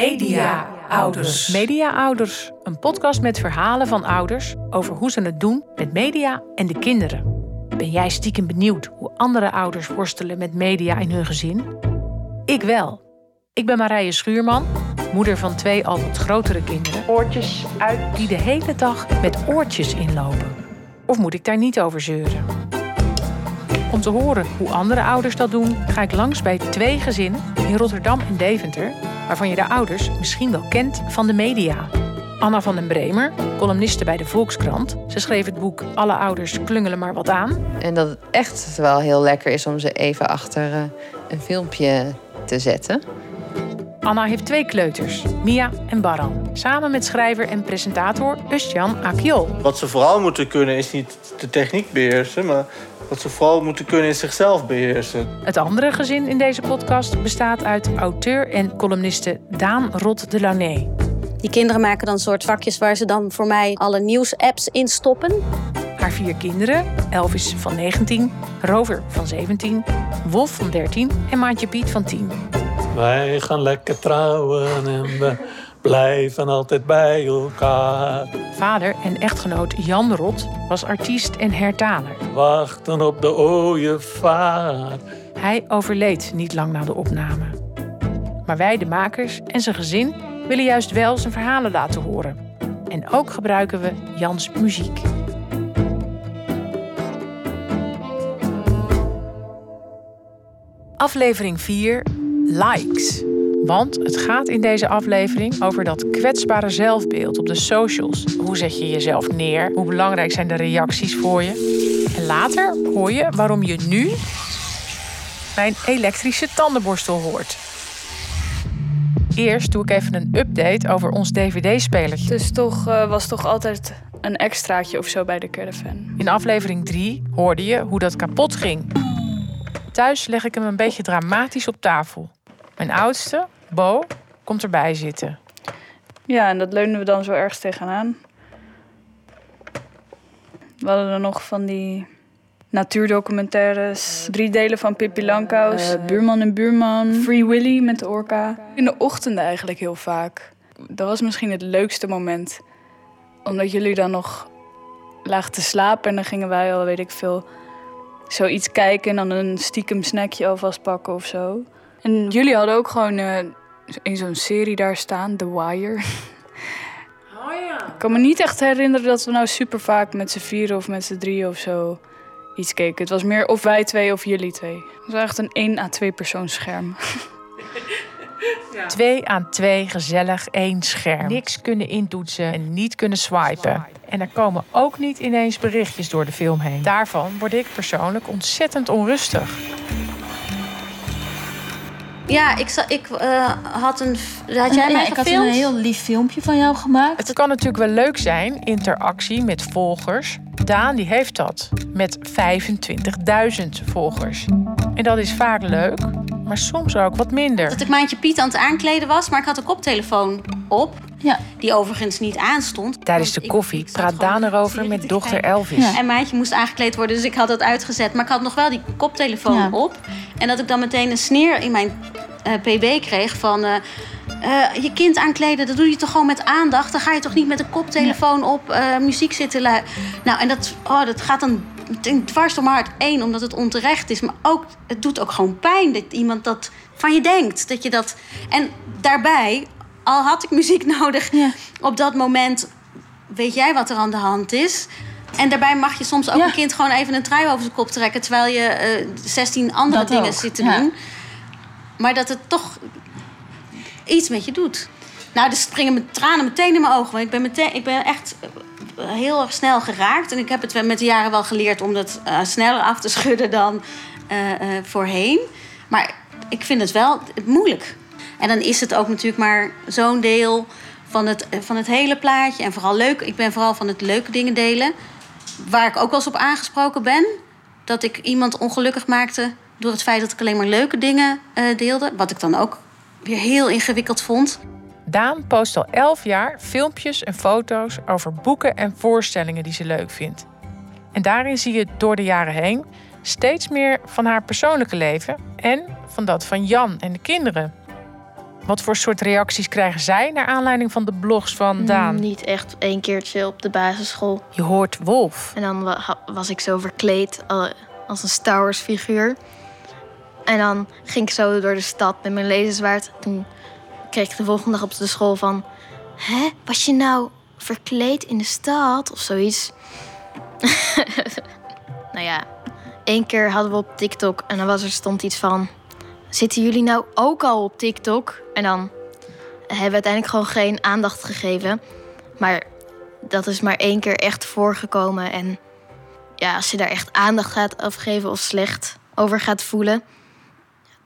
Media-ouders. Media-ouders, een podcast met verhalen van ouders over hoe ze het doen met media en de kinderen. Ben jij stiekem benieuwd hoe andere ouders worstelen met media in hun gezin? Ik wel. Ik ben Marije Schuurman, moeder van twee al wat grotere kinderen. Oortjes uit die de hele dag met oortjes inlopen. Of moet ik daar niet over zeuren? Om te horen hoe andere ouders dat doen, ga ik langs bij twee gezinnen in Rotterdam en Deventer, waarvan je de ouders misschien wel kent van de media. Anna van den Bremer, columniste bij de Volkskrant. Ze schreef het boek Alle ouders klungelen maar wat aan. En dat het echt wel heel lekker is om ze even achter uh, een filmpje te zetten. Anna heeft twee kleuters, Mia en Baran. Samen met schrijver en presentator Ustjan Akiol. Wat ze vooral moeten kunnen is niet de techniek beheersen, maar wat ze vooral moeten kunnen is zichzelf beheersen. Het andere gezin in deze podcast bestaat uit auteur en columniste Daan Rot de Launay. Die kinderen maken dan soort vakjes waar ze dan voor mij alle nieuwsapps in stoppen. Haar vier kinderen, Elvis van 19, Rover van 17, Wolf van 13 en Maatje Piet van 10. Wij gaan lekker trouwen en we blijven altijd bij elkaar. Vader en echtgenoot Jan Rot was artiest en hertaler. Wachten op de ooievaar. Hij overleed niet lang na de opname. Maar wij, de makers en zijn gezin, willen juist wel zijn verhalen laten horen. En ook gebruiken we Jans muziek. Aflevering 4 Likes. Want het gaat in deze aflevering over dat kwetsbare zelfbeeld op de socials. Hoe zet je jezelf neer? Hoe belangrijk zijn de reacties voor je? En later hoor je waarom je nu mijn elektrische tandenborstel hoort. Eerst doe ik even een update over ons dvd-spelertje. Dus toch uh, was toch altijd een extraatje of zo bij de caravan. In aflevering 3 hoorde je hoe dat kapot ging. Thuis leg ik hem een beetje dramatisch op tafel. Mijn oudste, Bo, komt erbij zitten. Ja, en dat leunen we dan zo ergens tegenaan. We hadden er nog van die natuurdocumentaires. Drie delen van Pippi Langkous. Uh, buurman en buurman. Free Willy met de orka. In de ochtenden eigenlijk heel vaak. Dat was misschien het leukste moment. Omdat jullie dan nog lagen te slapen en dan gingen wij al, weet ik veel, zoiets kijken en dan een stiekem snackje alvast pakken of zo. En jullie hadden ook gewoon uh, in zo'n serie daar staan, The Wire. Oh ja. Ik kan me niet echt herinneren dat we nou super vaak met z'n vieren of met z'n drieën of zo iets keken. Het was meer of wij twee of jullie twee. Het was echt een 1 à 2 persoons scherm. Ja. Twee aan twee, gezellig, één scherm. Niks kunnen intoetsen en niet kunnen swipen. En er komen ook niet ineens berichtjes door de film heen. Daarvan word ik persoonlijk ontzettend onrustig. Ja, ik, ik uh, had een. Had jij ja, mij ik had een heel lief filmpje van jou gemaakt. Het kan natuurlijk wel leuk zijn, interactie met volgers. Daan die heeft dat met 25.000 volgers. En dat is vaak leuk, maar soms ook wat minder. Dat ik Maandje Piet aan het aankleden was, maar ik had een koptelefoon op. Ja. Die overigens niet aanstond. Tijdens de koffie praat Daan erover met dochter Elvis. Ja. En Maatje moest aangekleed worden, dus ik had dat uitgezet. Maar ik had nog wel die koptelefoon ja. op. En dat ik dan meteen een sneer in mijn pb kreeg van... Uh, uh, je kind aankleden, dat doe je toch gewoon met aandacht? Dan ga je toch niet met een koptelefoon op muziek zitten Nou, en dat, oh, dat gaat dan dwars door mijn hart. Eén, omdat het onterecht is. Maar ook, het doet ook gewoon pijn dat iemand dat van je denkt. Dat je dat... En daarbij, al had ik muziek nodig ja. op dat moment... weet jij wat er aan de hand is... En daarbij mag je soms ook ja. een kind gewoon even een trui over zijn kop trekken... terwijl je uh, 16 andere dat dingen ook. zit te ja. doen. Maar dat het toch iets met je doet. Nou, er springen mijn tranen meteen in mijn ogen. Want ik ben, meteen, ik ben echt heel erg snel geraakt. En ik heb het met de jaren wel geleerd om dat uh, sneller af te schudden dan uh, voorheen. Maar ik vind het wel moeilijk. En dan is het ook natuurlijk maar zo'n deel van het, van het hele plaatje. En vooral leuk. Ik ben vooral van het leuke dingen delen. Waar ik ook wel eens op aangesproken ben. Dat ik iemand ongelukkig maakte door het feit dat ik alleen maar leuke dingen uh, deelde. Wat ik dan ook weer heel ingewikkeld vond. Daan post al elf jaar filmpjes en foto's over boeken en voorstellingen die ze leuk vindt. En daarin zie je door de jaren heen steeds meer van haar persoonlijke leven en van dat van Jan en de kinderen. Wat voor soort reacties krijgen zij naar aanleiding van de blogs van Daan? Mm, niet echt één keertje op de basisschool. Je hoort Wolf. En dan was ik zo verkleed als een Star Wars figuur. En dan ging ik zo door de stad met mijn laserzwaard. Toen kreeg ik de volgende dag op de school van... Hè, was je nou verkleed in de stad of zoiets? nou ja, één keer hadden we op TikTok en dan was er, stond iets van... Zitten jullie nou ook al op TikTok? En dan hebben we uiteindelijk gewoon geen aandacht gegeven. Maar dat is maar één keer echt voorgekomen. En ja, als je daar echt aandacht gaat afgeven of slecht over gaat voelen...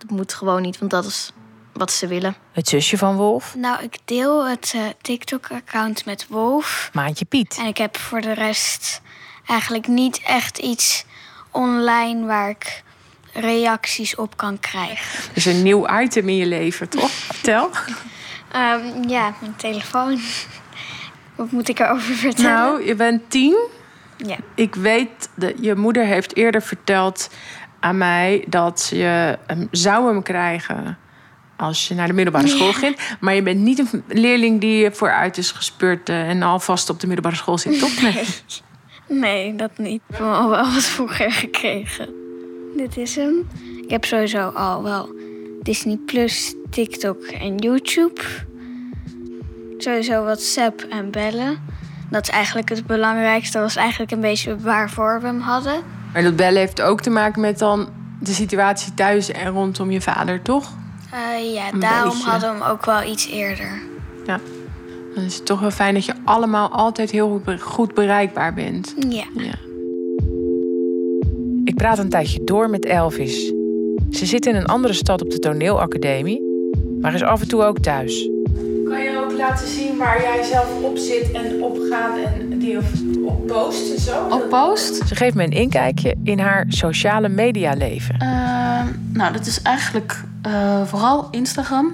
dat moet gewoon niet, want dat is wat ze willen. Het zusje van Wolf? Nou, ik deel het uh, TikTok-account met Wolf. Maatje Piet. En ik heb voor de rest eigenlijk niet echt iets online waar ik reacties op kan krijgen. Dus een nieuw item in je leven, toch? Vertel. um, ja, mijn telefoon. Wat moet ik erover vertellen? Nou, je bent tien. Ja. Ik weet, dat je moeder heeft eerder verteld aan mij dat je um, zou hem krijgen als je naar de middelbare school ging. Maar je bent niet een leerling die vooruit is gespeurd uh, en alvast op de middelbare school zit, toch? Nee. Nee, dat niet. Ik heb hem al wel wat vroeger gekregen. Dit is hem. Ik heb sowieso al wel Disney Plus, TikTok en YouTube. Sowieso WhatsApp en bellen. Dat is eigenlijk het belangrijkste. Dat was eigenlijk een beetje waarvoor we hem hadden. Maar dat bellen heeft ook te maken met dan de situatie thuis en rondom je vader, toch? Uh, ja, daarom hadden we hem ook wel iets eerder. Ja. Dan is het toch wel fijn dat je allemaal altijd heel goed bereikbaar bent. Ja. ja. Ik praat een tijdje door met Elvis. Ze zit in een andere stad op de toneelacademie, maar is af en toe ook thuis. Kan je ook laten zien waar jij zelf op zit en opgaat en die op post en zo? Op post? Ze geeft me een inkijkje in haar sociale medialeven. Uh, nou, dat is eigenlijk uh, vooral Instagram.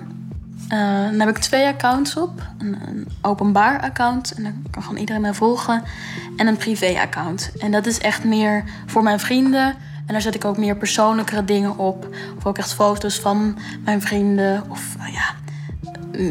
Uh, dan heb ik twee accounts op. Een, een, openbaar account, en daar kan gewoon iedereen mij volgen. En een privé-account. En dat is echt meer voor mijn vrienden. En daar zet ik ook meer persoonlijkere dingen op. Of ook echt foto's van mijn vrienden. Of uh, ja,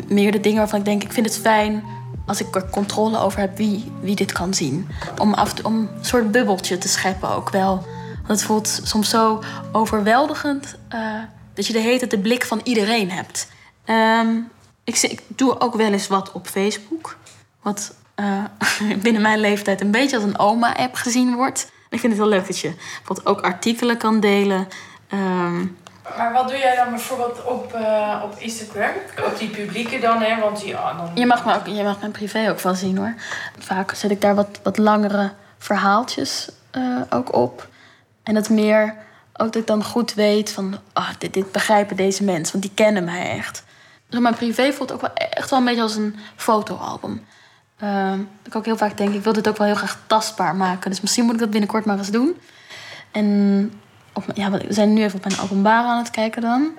meer de dingen waarvan ik denk, ik vind het fijn als ik er controle over heb wie, wie dit kan zien. Om, af om een soort bubbeltje te scheppen ook wel. Want het voelt soms zo overweldigend uh, dat je de hele de blik van iedereen hebt. Um, ik, ik, doe ook wel eens wat op Facebook. Wat uh, binnen mijn leeftijd een beetje als een oma-app gezien wordt. Ik vind het heel leuk dat je bijvoorbeeld ook artikelen kan delen. Um, maar wat doe jij dan bijvoorbeeld op, uh, op Instagram? Op die publieke dan, hè? Want ja, dan... Je mag, me ook, je mag mijn privé ook van zien hoor. Vaak zet ik daar wat, wat langere verhaaltjes uh, ook op. En dat meer ook dat ik dan goed weet van... Oh, dit, dit begrijpen deze mensen, want die kennen mij echt. Dus mijn privé voelt ook wel echt wel een beetje als een fotoalbum. Uh, ik ook heel vaak denk, ik wil dit ook wel heel graag tastbaar maken. Dus misschien moet ik dat binnenkort maar eens doen. En op, ja, we zijn nu even op mijn openbaar aan het kijken dan.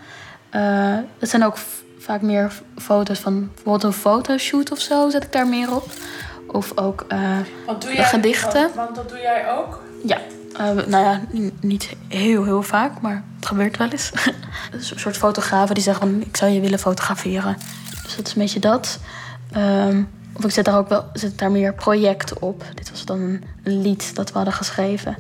Uh, het zijn ook vaak meer foto's van bijvoorbeeld een fotoshoot of zo, zet ik daar meer op. Of ook uh, want doe jij, gedichten. Want, want, dat doe jij ook? Ja. Uh, nou ja, niet heel, heel vaak, maar het gebeurt wel eens. een soort fotografen die zeggen ik zou je willen fotograferen. Dus dat is een beetje dat. Um, of ik zet daar ook wel zet daar meer projecten op. Dit was dan een, een lied dat we hadden geschreven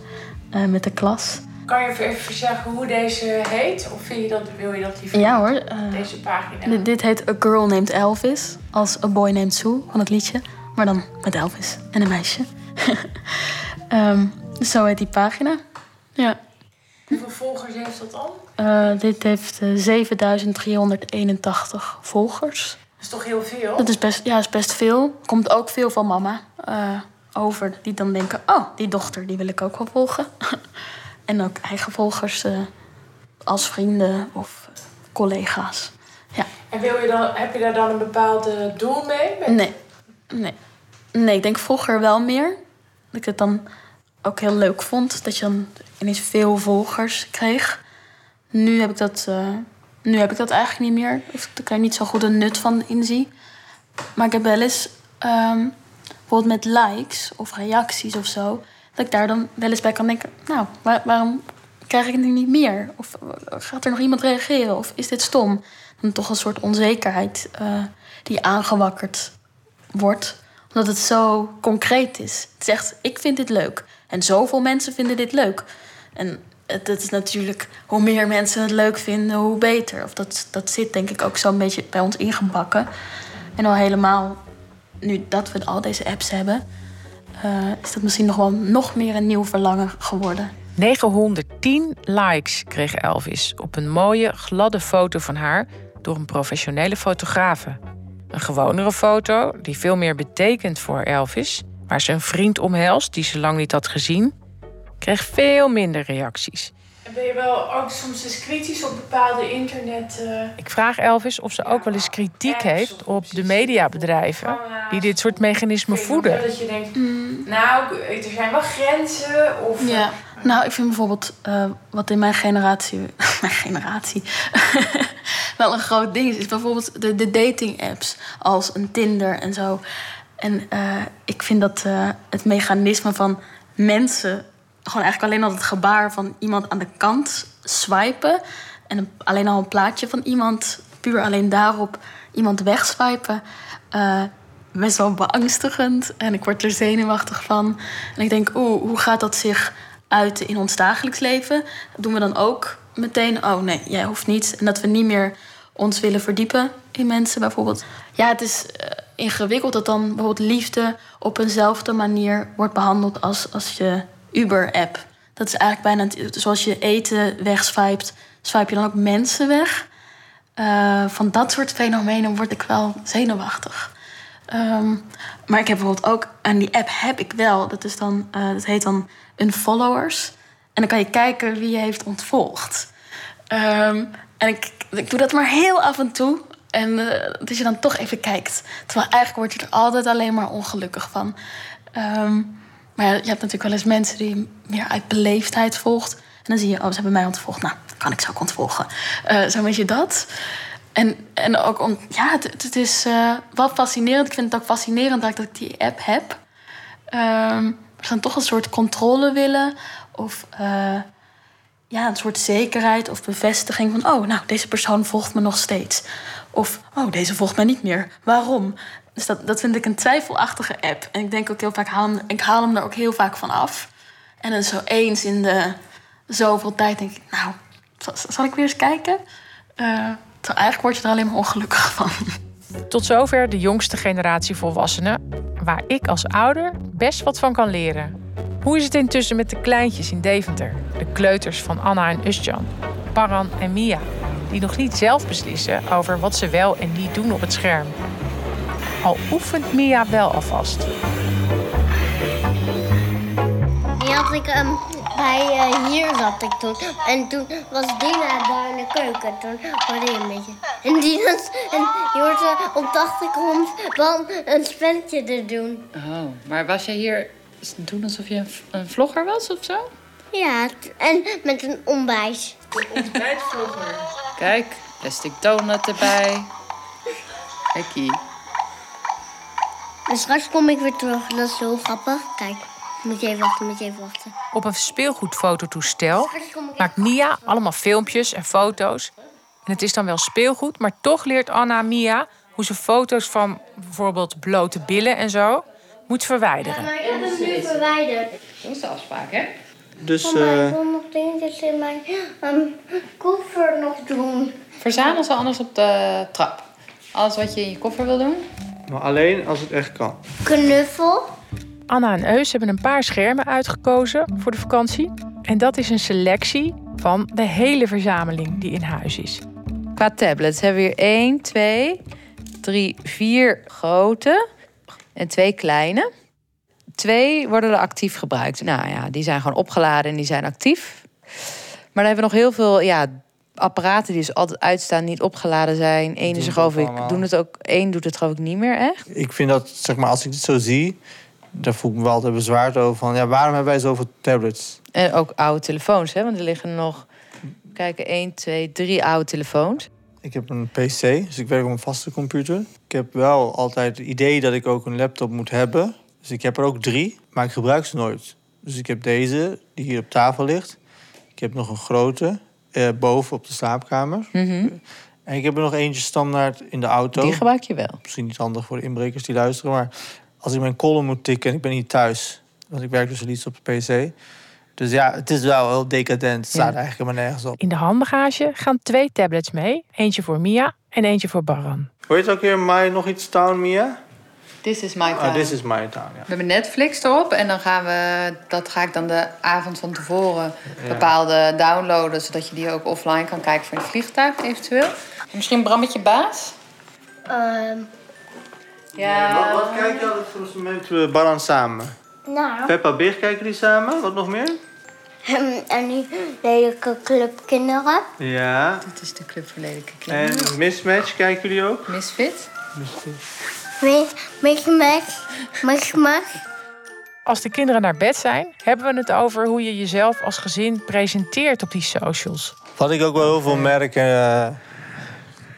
uh, met de klas. Kan je even zeggen hoe deze heet? Of vind je dat, wil je dat liever? Ja hoor. Uh, deze pagina. Dit, dit heet A Girl Named Elvis. Als A Boy Named Sue van het liedje. Maar dan met Elvis en een meisje. um, zo heet die pagina. Ja. Hoeveel volgers heeft dat dan? Uh, dit heeft uh, 7381 volgers. Dat is toch heel veel? Dat is best, ja, is best veel. Komt ook veel van mama uh, over. Die dan denken, oh, die dochter die wil ik ook wel volgen. en ook eigen volgers uh, als vrienden of collega's. Ja. En wil je dan, heb je daar dan een bepaalde doel mee? Met... Nee. nee. Nee, ik denk vroeger wel meer. Dat ik het dan ook heel leuk vond. Dat je dan ineens veel volgers kreeg. Nu heb ik dat, uh, nu heb ik dat eigenlijk niet meer. Of ik er niet zo goed een nut van inzie. Maar ik heb wel eens, um, bijvoorbeeld met likes of reacties of zo... dat ik daar dan wel eens bij kan denken... nou, waar, waarom krijg ik het nu niet meer? Of gaat er nog iemand reageren? Of is dit stom? En toch een soort onzekerheid uh, die aangewakkerd wordt. Omdat het zo concreet is. Het zegt, ik vind dit leuk. En zoveel mensen vinden dit leuk. En het, is natuurlijk, hoe meer mensen het leuk vinden, hoe beter. Of dat, dat zit denk ik ook zo'n beetje bij ons ingebakken. En al helemaal, nu dat we al deze apps hebben... Uh, is dat misschien nog wel nog meer een nieuw verlangen geworden. 910 likes kreeg Elvis op een mooie, gladde foto van haar door een professionele fotografe. Een gewonere foto die veel meer betekent voor Elvis, waar ze een vriend omhelst die ze lang niet had gezien, kreeg veel minder reacties. Ben je wel ook soms eens kritisch op bepaalde internet? Uh... Ik vraag Elvis of ze ook wel eens kritiek heeft op de mediabedrijven die dit soort mechanismen voeden. Dat je denkt, mm. nou, er zijn wel grenzen. Of, ja. Nou, ik vind bijvoorbeeld uh, wat in mijn generatie, mijn generatie, wel een groot ding is, is bijvoorbeeld de, de dating apps als een Tinder en zo. En uh, ik vind dat uh, het mechanisme van mensen gewoon eigenlijk alleen al het gebaar van iemand aan de kant swipen. En alleen al een plaatje van iemand, puur alleen daarop iemand wegswipen. Uh, best wel beangstigend. En ik word er zenuwachtig van. En ik denk, oeh, hoe gaat dat zich uiten in ons dagelijks leven? doen we dan ook meteen, oh nee, jij hoeft niet. En dat we niet meer ons willen verdiepen in mensen bijvoorbeeld. Ja, het is uh, ingewikkeld dat dan bijvoorbeeld liefde op eenzelfde manier wordt behandeld als, als je Uber-app. Dat is eigenlijk bijna zoals je eten wegswipt, swipe je dan ook mensen weg. Uh, van dat soort fenomenen word ik wel zenuwachtig. Um, maar ik heb bijvoorbeeld ook aan die app heb ik wel. Dat is dan, uh, dat heet dan unfollowers. En dan kan je kijken wie je heeft ontvolgd. Um, en ik, ik doe dat maar heel af en toe. En uh, dat je dan toch even kijkt. Terwijl eigenlijk word je er altijd alleen maar ongelukkig van. Um, maar je hebt natuurlijk wel eens mensen die meer uit beleefdheid volgt. En dan zie je, oh, ze hebben mij ontvolgd. Nou, kan ik ze ook ontvolgen. Zo weet je dat. En, en ook om, ja, het, is uh, wel fascinerend. Ik vind het ook fascinerend dat ik die app heb. Um, ze dan toch een soort controle willen. Of uh, ja, een soort zekerheid of bevestiging van... oh, nou, deze persoon volgt me nog steeds. Of, oh, deze volgt mij niet meer. Waarom? Dus dat, dat vind ik een twijfelachtige app. En ik denk ook heel vaak, haal hem, ik haal hem er ook heel vaak van af. En dan zo eens in de zoveel tijd denk ik, nou, zal, ik weer eens kijken? Uh, eigenlijk word je er alleen maar ongelukkig van. Tot zover de jongste generatie volwassenen, waar ik als ouder best wat van kan leren. Hoe is het intussen met de kleintjes in Deventer? De kleuters van Anna en Usjan, Paran en Mia, die nog niet zelf beslissen over wat ze wel en niet doen op het scherm. Al oefent Mia wel alvast. Die had ik um, bij uh, hier zat ik toen. En toen was Dina daar in de keuken. Toen hoorde je een beetje. En die, was, en die hoorde op de achtergrond wel een spelletje te doen. Oh, maar was jij hier doen alsof je een, een vlogger was of zo? Ja, en met een ontbijt. Een ontbijtvlogger. Kijk, plastic donut erbij. Hekkie. En straks kom ik weer terug. Dat is zo grappig. Kijk, moet je even wachten, moet je even wachten. Op een speelgoedfototoestel maakt Mia allemaal filmpjes en foto's. En het is dan wel speelgoed, maar toch leert Anna Mia hoe ze foto's van bijvoorbeeld blote billen en zo moet verwijderen. Ja, maar ik heb hem nu verwijderd. Dat is de afspraak, hè? Dus, uh... ik wil nog dingetjes in mijn um, koffer nog doen. Verzamel ze anders op de trap. Alles wat je in je koffer wil doen. Maar alleen als het echt kan. Knuffel. Anna en Eus hebben een paar schermen uitgekozen voor de vakantie. En dat is een selectie van de hele verzameling die in huis is. Qua tablets hebben we hier 1, 2, 3, 4 grote en twee kleine. Twee worden er actief gebruikt. Nou ja, die zijn gewoon opgeladen en die zijn actief. Maar dan hebben we nog heel veel ja, apparaten die dus altijd uitstaan, niet opgeladen zijn. Eén is er geloof ik, doen het ook, één doet het geloof ik niet meer echt. Ik vind dat, zeg maar, als ik het zo zie, daar voel ik me wel altijd bezwaard over. Van, ja, waarom hebben wij zoveel tablets? En ook oude telefoons, hè? Want er liggen nog, kijken, één, twee, drie oude telefoons. Ik heb een PC, dus ik werk op een vaste computer. Ik heb wel altijd het idee dat ik ook een laptop moet hebben. Dus ik heb er ook drie, maar ik gebruik ze nooit. Dus ik heb deze, die hier op tafel ligt. Ik heb nog een grote, eh, boven op de slaapkamer. Mhm. En ik heb er nog eentje standaard in de auto. Die gebruik je wel. Misschien niet handig voor de inbrekers die luisteren. Maar als ik mijn column moet tikken en ik ben niet thuis. Want ik werk dus iets op de PC. Dus ja, het is wel heel decadent. Het staat Ja. eigenlijk helemaal nergens op. In de handbagage gaan twee tablets mee. Eentje voor Mia en eentje voor Baran. Hoe heet het ook weer? My nog iets town, Mia? This is my Oh, this is my town, ja. We hebben Netflix erop en dan gaan we, dat ga ik dan de avond van tevoren bepaalde downloaden, zodat je die ook offline kan kijken voor het vliegtuig eventueel. Misschien Brammetje Baas? Ehm, Ja. Wat, wat kijk je altijd voor het moment uh, Baran samen? nou, Peppa Big kijken die samen? Wat nog meer? ehm, en die lelijke clubkinderen. Ja. Dit is de Club voor Lelijke En Kinderen. Mismatch kijken jullie ook? Misfit? Mickey Max. Als de kinderen naar bed zijn, hebben we het over hoe je jezelf als gezin presenteert op die socials. Wat ik ook wel heel veel merk, eh,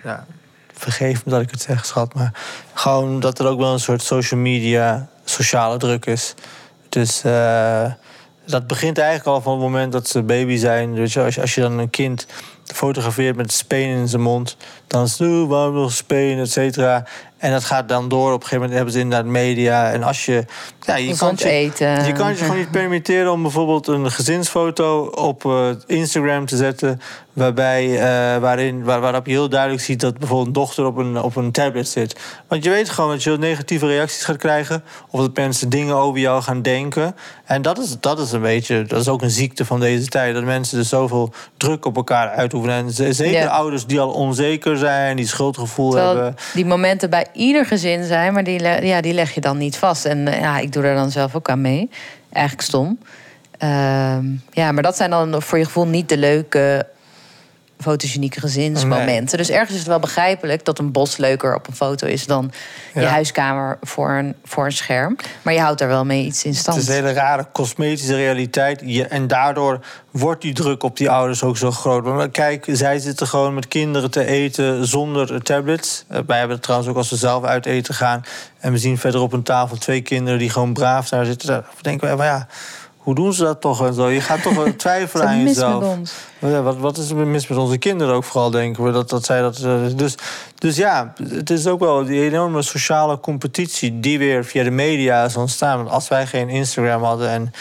ja, vergeef me dat ik het zeg, schat, maar gewoon dat er ook wel een soort social media, sociale druk is. Dus eh, dat begint eigenlijk al van het moment dat ze baby zijn. Dus als je, als je dan een kind fotografeert met spenen in zijn mond, dan is het, "Oeh, waarom nog spenen, et cetera. En dat gaat dan door. Op een gegeven moment hebben ze inderdaad media. En als je. Ja, je kan je, eten. Je kan je gewoon niet permitteren om bijvoorbeeld een gezinsfoto op eh, Instagram te zetten. Waarbij, eh, waarin, waar, waarop je heel duidelijk ziet dat bijvoorbeeld een dochter op een, op een tablet zit. Want je weet gewoon dat je negatieve reacties gaat krijgen. Of dat mensen dingen over jou gaan denken. En dat is, dat is een beetje, dat is ook een ziekte van deze tijd. Dat mensen dus zoveel druk op elkaar uitoefenen. En ze- zeker ouders die al onzeker zijn, die schuldgevoel Terwijl hebben. die momenten bij ieder gezin zijn, maar die, ja, die leg je dan niet vast. En eh, ja, ik doe er dan zelf ook aan mee. Eigenlijk stom. Ehm, ja, maar dat zijn dan voor je gevoel niet de leuke fotogenieke gezinsmomenten. Dus ergens is het wel begrijpelijk dat een bos leuker op een foto is dan je huiskamer voor een, voor een scherm. Maar je houdt daar wel mee iets in stand. Het is een hele rare cosmetische realiteit. Je- en daardoor wordt die druk op die ouders ook zo groot. Maar kijk, zij zitten gewoon met kinderen te eten zonder tablets. Eh, wij hebben het trouwens ook als we zelf uit eten gaan. En we zien verder op een tafel twee kinderen die gewoon braaf daar zitten. Dan denken van ja, hoe doen ze dat toch en zo? Je gaat toch wel twijfelen aan mis jezelf. met ons? Ja, wat, wat is er mis met onze kinderen ook vooral, denken we. Dat, dat zij dat, eh, dus, dus ja, het is ook wel die enorme sociale competitie... die weer via de media is ontstaan. Want als wij geen Instagram hadden en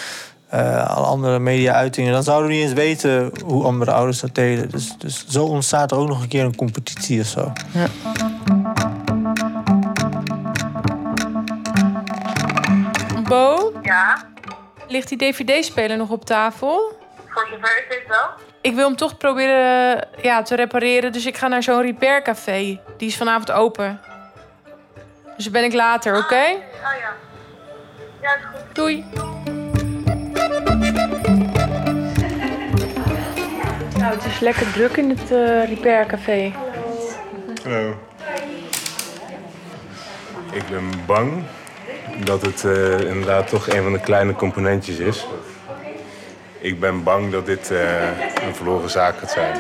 eh, alle andere media-uitingen... dan zouden we niet eens weten hoe andere ouders dat deden. Dus, dus zo ontstaat er ook nog een keer een competitie of zo. Bo, Ja, ligt die dvd-speler nog op tafel? voor zover ik weet wel. Ik wil hem toch proberen ja, te repareren, dus ik ga naar zo'n repaircafé. Die is vanavond open. Dus dan ben ik later, oké? Oh ja. Ja, is goed. Doei. Nou, het is lekker druk in het eh repaircafé. Hallo. Ik ben bang dat het eh, inderdaad toch een van de kleine componentjes is. Ik ben bang dat dit eh, een verloren zaak gaat zijn.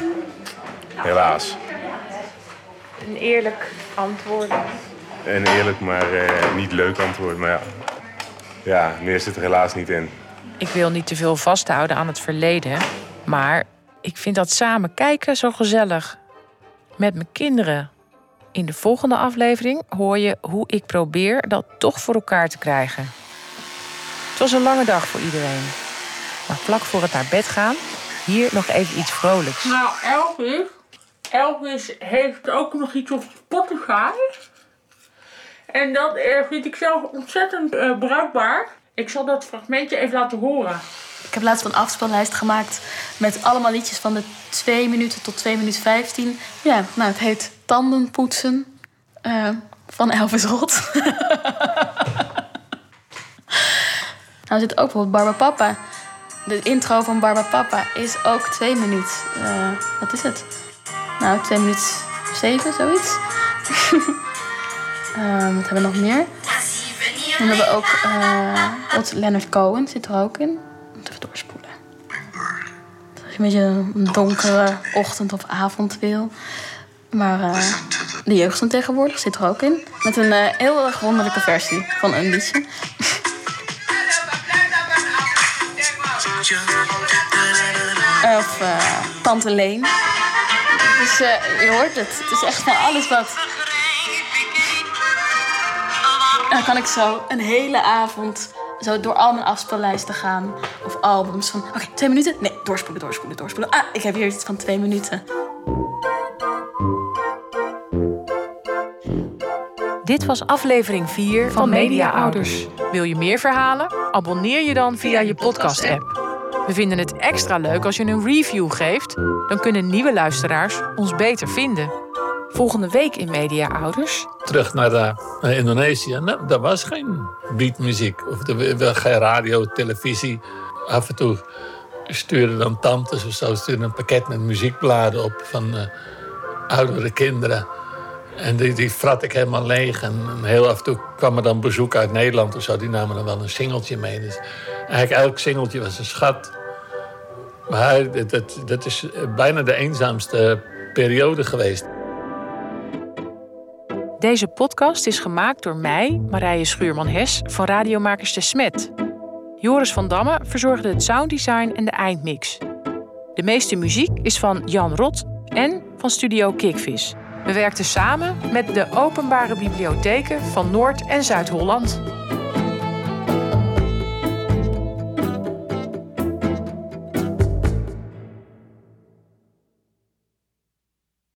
Helaas. Een eerlijk antwoord. Een eerlijk, maar eh, niet leuk antwoord. Maar ja, ja, meer zit er helaas niet in. Ik wil niet te veel vasthouden aan het verleden, maar ik vind dat samen kijken zo gezellig. Met mijn kinderen. In de volgende aflevering hoor je hoe ik probeer dat toch voor elkaar te krijgen. Het was een lange dag voor iedereen. Maar vlak voor het naar bed gaan, hier nog even iets vrolijks. Nou, Elvis. Elvis heeft ook nog iets op Spotify. En dat eh, vind ik zelf ontzettend eh, bruikbaar. Ik zal dat fragmentje even laten horen. Ik heb laatst een afspeellijst gemaakt met allemaal liedjes van de 2 minuten tot 2 minuten 15. Ja, nou, het heet Tandenpoetsen eh, van Elvis Rot. nou, er zit ook bijvoorbeeld Barbapapa. De intro van Barbapapa is ook 2 minuten. eh, wat is het? Nou, 2 minuten 7, zoiets. Ehm, wat hebben we nog meer? Dan hebben we ook eh, wat Leonard Cohen zit er ook in. Een beetje een donkere ochtend of avond wil. Maar eh, de jeugd van tegenwoordig zit er ook in. Met een eh, heel erg wonderlijke versie van een liedje. Of eh, Tante Leen. Dus uh, je hoort het. Het is echt van alles wat. Dan kan ik zo een hele avond zo door al mijn afspeellijsten gaan. Of albums van, oké, twee minuten? Nee, doorspoelen, doorspoelen, doorspoelen. Ah, ik heb hier iets van twee minuten. Dit was aflevering 4 van Media Ouders. Wil je meer verhalen? Abonneer je dan via je podcast-app. We vinden het extra leuk als je een review geeft. Dan kunnen nieuwe luisteraars ons beter vinden. Volgende week in Media Ouders. Terug naar, uh, naar Indonesië. Nou, daar was geen beatmuziek. Of er was geen radio, televisie. Af en toe stuurden dan tantes of zo stuurden een pakket met muziekbladen op van uh, oudere kinderen. En die, die frat ik helemaal leeg. En, heel af en toe kwam er dan bezoek uit Nederland of zo. Die namen dan wel een singeltje mee. Dus eigenlijk elk singeltje was een schat. Maar dat, dat is bijna de eenzaamste periode geweest. Deze podcast is gemaakt door mij, Marije Schuurman-Hes van Radiomakers de Smet. Joris van Damme verzorgde het sounddesign en de eindmix. De meeste muziek is van Jan Rot en van Studio Kickvis. We werkten samen met de openbare bibliotheken van Noord- en Zuid-Holland.